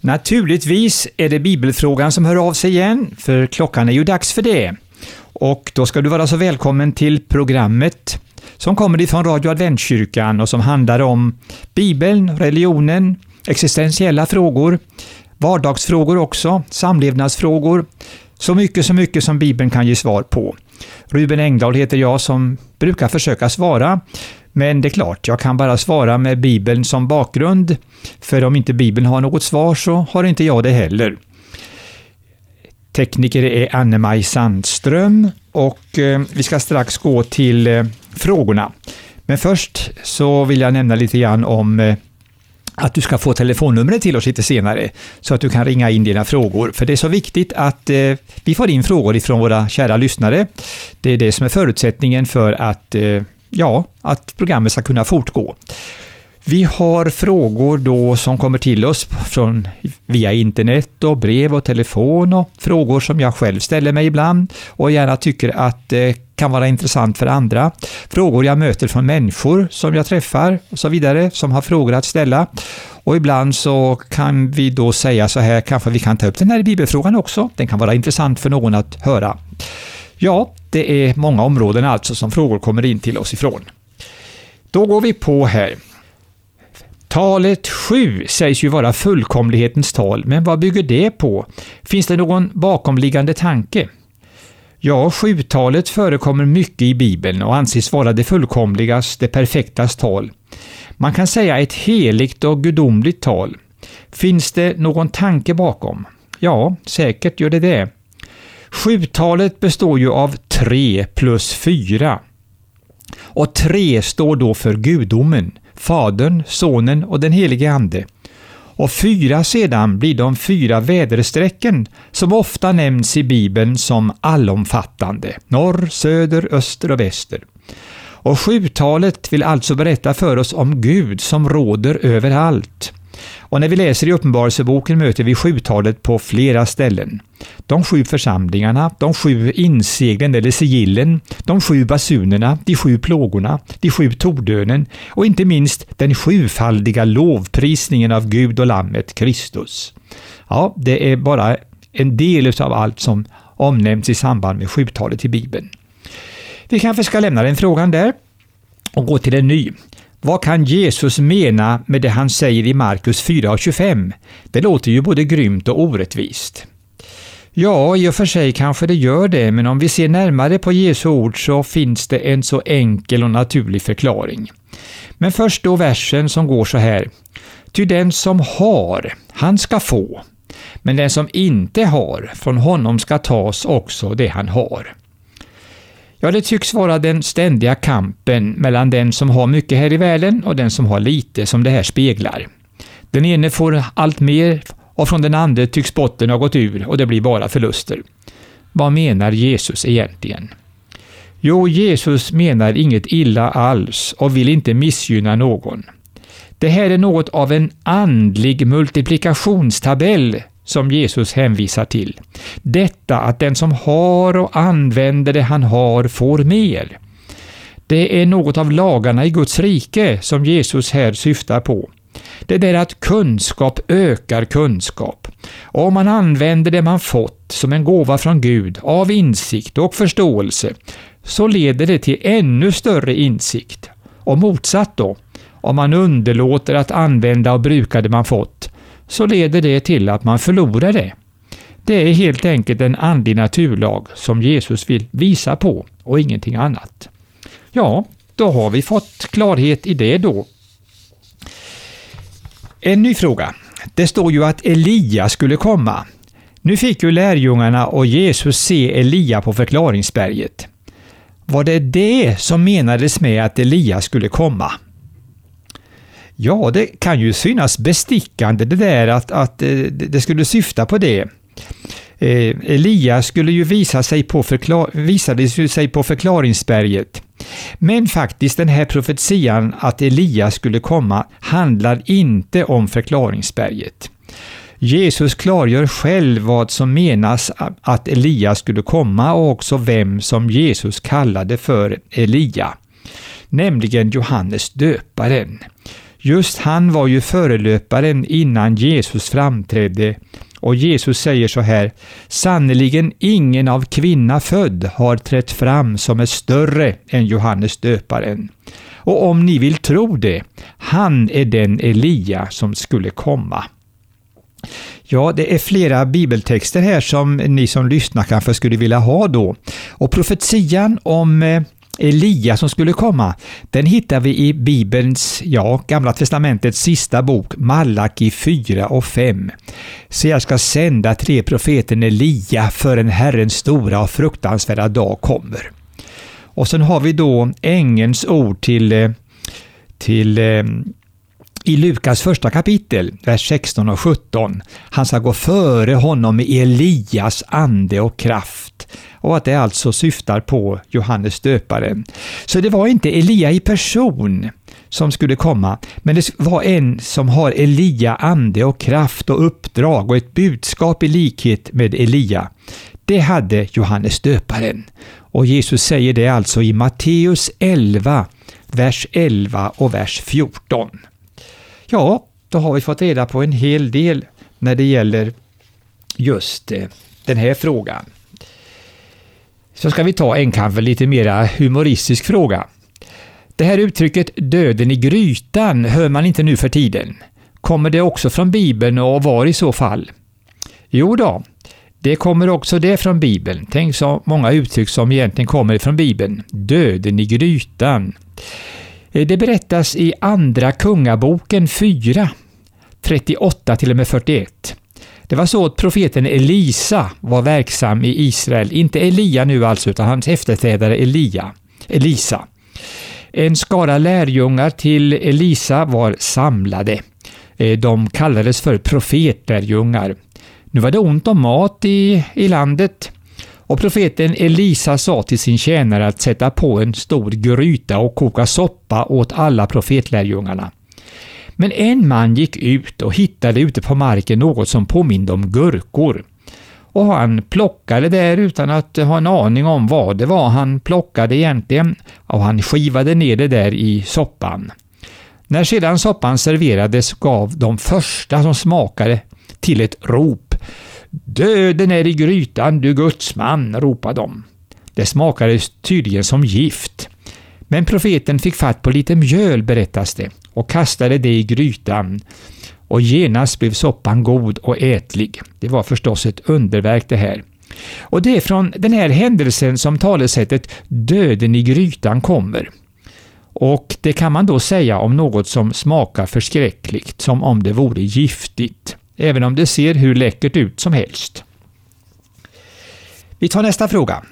Naturligtvis är det bibelfrågan som hör av sig igen, för klockan är ju dags för det. Och då ska du vara så välkommen till programmet som kommer ifrån Radio Adventkyrkan och som handlar om Bibeln, religionen, existentiella frågor, vardagsfrågor också, samlevnadsfrågor, så mycket, så mycket som Bibeln kan ge svar på. Ruben Engdahl heter jag som brukar försöka svara, men det är klart, jag kan bara svara med Bibeln som bakgrund, för om inte Bibeln har något svar så har inte jag det heller. Tekniker är Anne-Maj Sandström och eh, vi ska strax gå till eh, frågorna. Men först så vill jag nämna lite grann om eh, att du ska få telefonnumret till oss lite senare, så att du kan ringa in dina frågor. För det är så viktigt att eh, vi får in frågor ifrån våra kära lyssnare. Det är det som är förutsättningen för att, eh, ja, att programmet ska kunna fortgå. Vi har frågor då som kommer till oss från, via internet och brev och telefon och frågor som jag själv ställer mig ibland och gärna tycker att det kan vara intressant för andra. Frågor jag möter från människor som jag träffar och så vidare som har frågor att ställa. Och ibland så kan vi då säga så här, kanske vi kan ta upp den här bibelfrågan också. Den kan vara intressant för någon att höra. Ja, det är många områden alltså som frågor kommer in till oss ifrån. Då går vi på här. Talet 7 sägs ju vara fullkomlighetens tal, men vad bygger det på? Finns det någon bakomliggande tanke? Ja, sjutalet förekommer mycket i Bibeln och anses vara det fullkomligas, det perfektas tal. Man kan säga ett heligt och gudomligt tal. Finns det någon tanke bakom? Ja, säkert gör det det. Sjutalet består ju av 3 plus 4. Och 3 står då för gudomen, Fadern, Sonen och den helige Ande. Och fyra sedan blir de fyra väderstrecken som ofta nämns i Bibeln som allomfattande, norr, söder, öster och väster. Och sjutalet vill alltså berätta för oss om Gud som råder överallt. Och när vi läser i Uppenbarelseboken möter vi sjutalet på flera ställen. De sju församlingarna, de sju inseglen eller sigillen, de sju basunerna, de sju plågorna, de sju tordönen och inte minst den sjufaldiga lovprisningen av Gud och Lammet, Kristus. Ja, det är bara en del av allt som omnämns i samband med sjutalet i Bibeln. Vi kanske ska lämna den frågan där och gå till en ny. Vad kan Jesus mena med det han säger i Markus 4.25? Det låter ju både grymt och orättvist. Ja, i och för sig kanske det gör det, men om vi ser närmare på Jesu ord så finns det en så enkel och naturlig förklaring. Men först då versen som går så här. Ty den som har, han ska få, men den som inte har, från honom ska tas också det han har. Ja, det tycks vara den ständiga kampen mellan den som har mycket här i världen och den som har lite som det här speglar. Den ene får allt mer och från den andra tycks botten ha gått ur och det blir bara förluster. Vad menar Jesus egentligen? Jo, Jesus menar inget illa alls och vill inte missgynna någon. Det här är något av en andlig multiplikationstabell som Jesus hänvisar till. Detta att den som har och använder det han har får mer. Det är något av lagarna i Guds rike som Jesus här syftar på. Det där att kunskap ökar kunskap. Och om man använder det man fått som en gåva från Gud av insikt och förståelse, så leder det till ännu större insikt. Och motsatt då, om man underlåter att använda och bruka det man fått, så leder det till att man förlorar det. Det är helt enkelt en andlig naturlag som Jesus vill visa på och ingenting annat. Ja, då har vi fått klarhet i det då. En ny fråga. Det står ju att Elia skulle komma. Nu fick ju lärjungarna och Jesus se Elia på förklaringsberget. Var det det som menades med att Elia skulle komma? Ja, det kan ju synas bestickande det där att, att eh, det skulle syfta på det. Eh, Elia skulle ju visa sig på förklar visade sig på förklaringsberget. Men faktiskt den här profetian att Elia skulle komma handlar inte om förklaringsberget. Jesus klargör själv vad som menas att Elia skulle komma och också vem som Jesus kallade för Elia, nämligen Johannes döparen. Just han var ju förelöparen innan Jesus framträdde och Jesus säger så här, sannerligen ingen av kvinna född har trätt fram som är större än Johannes döparen. Och om ni vill tro det, han är den Elia som skulle komma. Ja, det är flera bibeltexter här som ni som lyssnar kanske skulle vilja ha då. Och profetian om eh, Elia som skulle komma, den hittar vi i Bibelns, ja, Gamla Testamentets sista bok, Malaki 4 och 5. Så jag ska sända tre profeten Elia förrän Herrens stora och fruktansvärda dag kommer. Och sen har vi då ängens ord till, eh, till eh, i Lukas första kapitel, vers 16 och 17. Han ska gå före honom i Elias ande och kraft och att det alltså syftar på Johannes döparen. Så det var inte Elia i person som skulle komma, men det var en som har Elia ande och kraft och uppdrag och ett budskap i likhet med Elia. Det hade Johannes döparen. Och Jesus säger det alltså i Matteus 11, vers 11 och vers 14. Ja, då har vi fått reda på en hel del när det gäller just eh, den här frågan. Så ska vi ta en kanske lite mera humoristisk fråga. Det här uttrycket ”döden i grytan” hör man inte nu för tiden. Kommer det också från Bibeln och var i så fall? Jo då, det kommer också det från Bibeln. Tänk så många uttryck som egentligen kommer från Bibeln. Döden i grytan. Eh, det berättas i Andra Kungaboken 4, 38 till och med 41. Det var så att profeten Elisa var verksam i Israel, inte Elia nu alltså, utan hans efterträdare Elia, Elisa. En skara lärjungar till Elisa var samlade. Eh, de kallades för profetlärjungar. Nu var det ont om mat i, i landet och profeten Elisa sa till sin tjänare att sätta på en stor gryta och koka soppa åt alla profetlärjungarna. Men en man gick ut och hittade ute på marken något som påminde om gurkor. Och han plockade där utan att ha en aning om vad det var han plockade egentligen och han skivade ner det där i soppan. När sedan soppan serverades gav de första som smakade till ett rop. Döden är i grytan, du gudsman, ropade de. Det smakade tydligen som gift. Men profeten fick fatt på lite mjöl, berättas det, och kastade det i grytan. Och genast blev soppan god och ätlig. Det var förstås ett underverk det här. Och det är från den här händelsen som talesättet ”döden i grytan” kommer. Och det kan man då säga om något som smakar förskräckligt, som om det vore giftigt, även om det ser hur läckert ut som helst. Vi tar nästa fråga.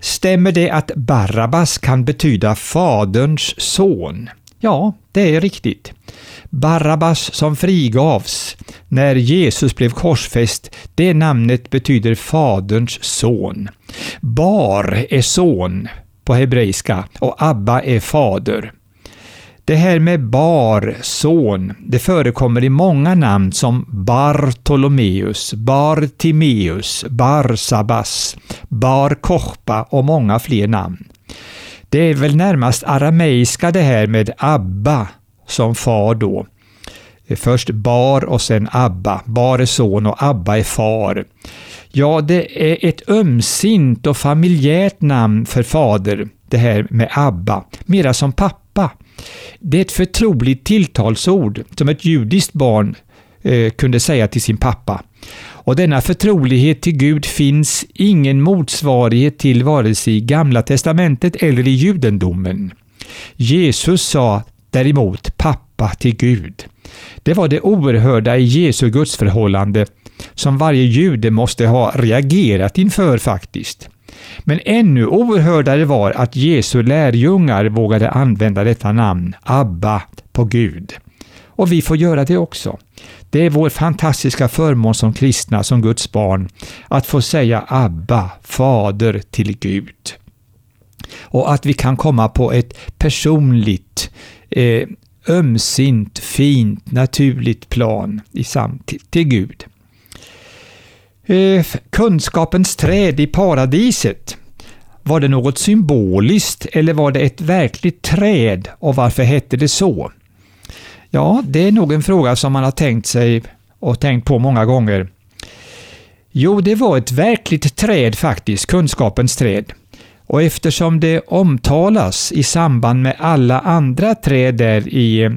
Stämmer det att Barabbas kan betyda Faderns son? Ja, det är riktigt. Barabbas som frigavs när Jesus blev korsfäst, det namnet betyder Faderns son. Bar är son på hebreiska och Abba är fader. Det här med Bar, son, det förekommer i många namn som Bartolomeus, Bartimeus, Barsabas, Bar Kochba och många fler namn. Det är väl närmast arameiska det här med Abba som far då. Först Bar och sen Abba. Bar är son och Abba är far. Ja, det är ett ömsint och familjärt namn för fader, det här med Abba, mera som pappa. Det är ett förtroligt tilltalsord som ett judiskt barn eh, kunde säga till sin pappa. Och denna förtrolighet till Gud finns ingen motsvarighet till vare sig i Gamla testamentet eller i judendomen. Jesus sa däremot pappa till Gud. Det var det oerhörda i Jesu gudsförhållande som varje jude måste ha reagerat inför faktiskt. Men ännu oerhördare var att Jesu lärjungar vågade använda detta namn, Abba, på Gud. Och vi får göra det också. Det är vår fantastiska förmån som kristna, som Guds barn, att få säga Abba, Fader till Gud. Och att vi kan komma på ett personligt, eh, ömsint, fint, naturligt plan i samtid till Gud. Eh, kunskapens träd i paradiset. Var det något symboliskt eller var det ett verkligt träd och varför hette det så? Ja, det är nog en fråga som man har tänkt sig och tänkt på många gånger. Jo, det var ett verkligt träd faktiskt, kunskapens träd. Och eftersom det omtalas i samband med alla andra träd där i eh,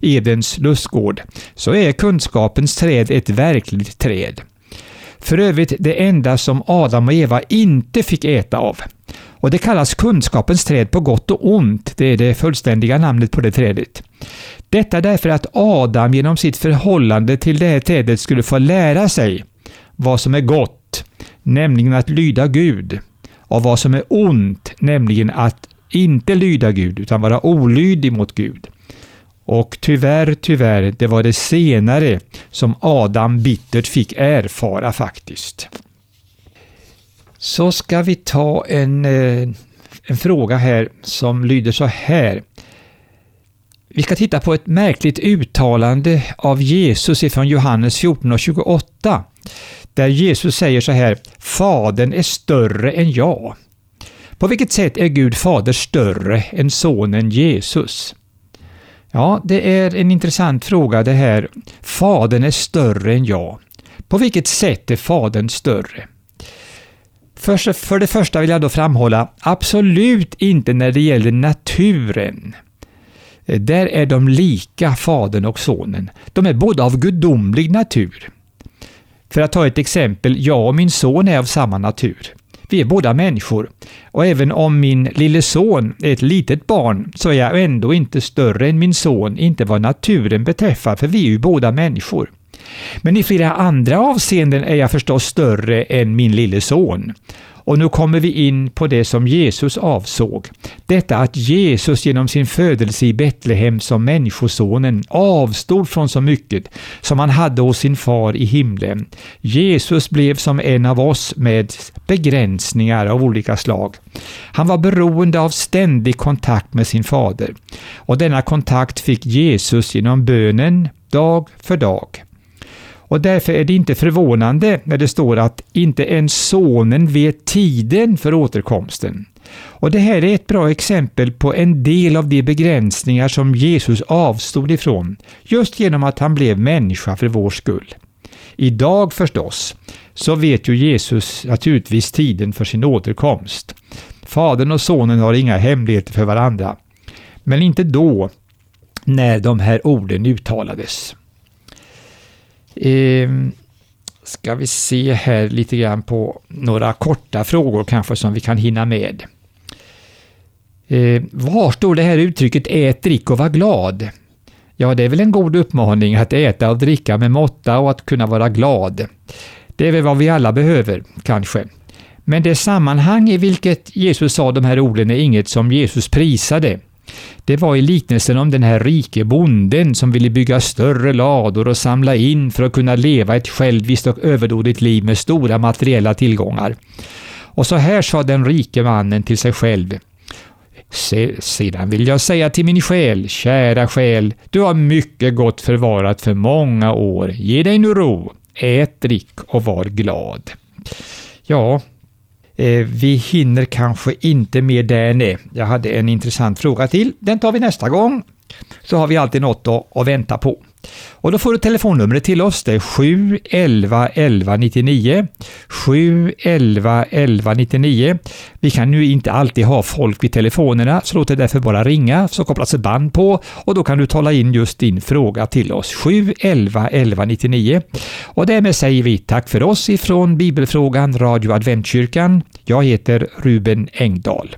Edens lustgård, så är kunskapens träd ett verkligt träd. För övrigt det enda som Adam och Eva inte fick äta av. Och Det kallas kunskapens träd på gott och ont. Det är det fullständiga namnet på det trädet. Detta därför att Adam genom sitt förhållande till det här trädet skulle få lära sig vad som är gott, nämligen att lyda Gud, och vad som är ont, nämligen att inte lyda Gud utan vara olydig mot Gud. Och tyvärr, tyvärr, det var det senare som Adam bittert fick erfara faktiskt. Så ska vi ta en, eh, en fråga här som lyder så här. Vi ska titta på ett märkligt uttalande av Jesus ifrån Johannes 14 och 28. Där Jesus säger så här, Fadern är större än jag. På vilket sätt är Gud fader större än sonen Jesus? Ja, det är en intressant fråga det här. Fadern är större än jag. På vilket sätt är Fadern större? För, för det första vill jag då framhålla, absolut inte när det gäller naturen. Där är de lika, Fadern och Sonen. De är båda av gudomlig natur. För att ta ett exempel, jag och min son är av samma natur. Vi är båda människor. Och även om min lille son är ett litet barn så är jag ändå inte större än min son, inte vad naturen beträffar, för vi är ju båda människor. Men i flera andra avseenden är jag förstås större än min lille son. Och nu kommer vi in på det som Jesus avsåg. Detta att Jesus genom sin födelse i Betlehem som Människosonen avstod från så mycket som han hade hos sin far i himlen. Jesus blev som en av oss med begränsningar av olika slag. Han var beroende av ständig kontakt med sin fader. Och denna kontakt fick Jesus genom bönen dag för dag. Och därför är det inte förvånande när det står att inte ens sonen vet tiden för återkomsten. Och Det här är ett bra exempel på en del av de begränsningar som Jesus avstod ifrån, just genom att han blev människa för vår skull. Idag förstås, så vet ju Jesus naturligtvis tiden för sin återkomst. Fadern och sonen har inga hemligheter för varandra. Men inte då, när de här orden uttalades. Ehm, ska vi se här lite grann på några korta frågor kanske som vi kan hinna med. Eh, var står det här uttrycket ät, drick och var glad? Ja, det är väl en god uppmaning att äta och dricka med måtta och att kunna vara glad. Det är väl vad vi alla behöver, kanske. Men det sammanhang i vilket Jesus sa de här orden är inget som Jesus prisade. Det var i liknelsen om den här rike bonden som ville bygga större lador och samla in för att kunna leva ett själviskt och överdådigt liv med stora materiella tillgångar. Och så här sa den rike mannen till sig själv. Sedan vill jag säga till min själ, kära själ, du har mycket gott förvarat för många år. Ge dig nu ro, ät, drick och var glad. Ja, Eh, vi hinner kanske inte mer det nu. Jag hade en intressant fråga till. Den tar vi nästa gång. Så har vi alltid något att, vänta på. Och då får du telefonnumret till oss. Det är 711 11 99. 711 11 99. Vi kan ju inte alltid ha folk vid telefonerna, så låt det därför bara ringa, så kopplas ett band på och då kan du tala in just din fråga till oss. 711 11 99. Och därmed säger vi tack för oss ifrån Bibelfrågan Radio Adventkyrkan. Jag heter Ruben Engdahl.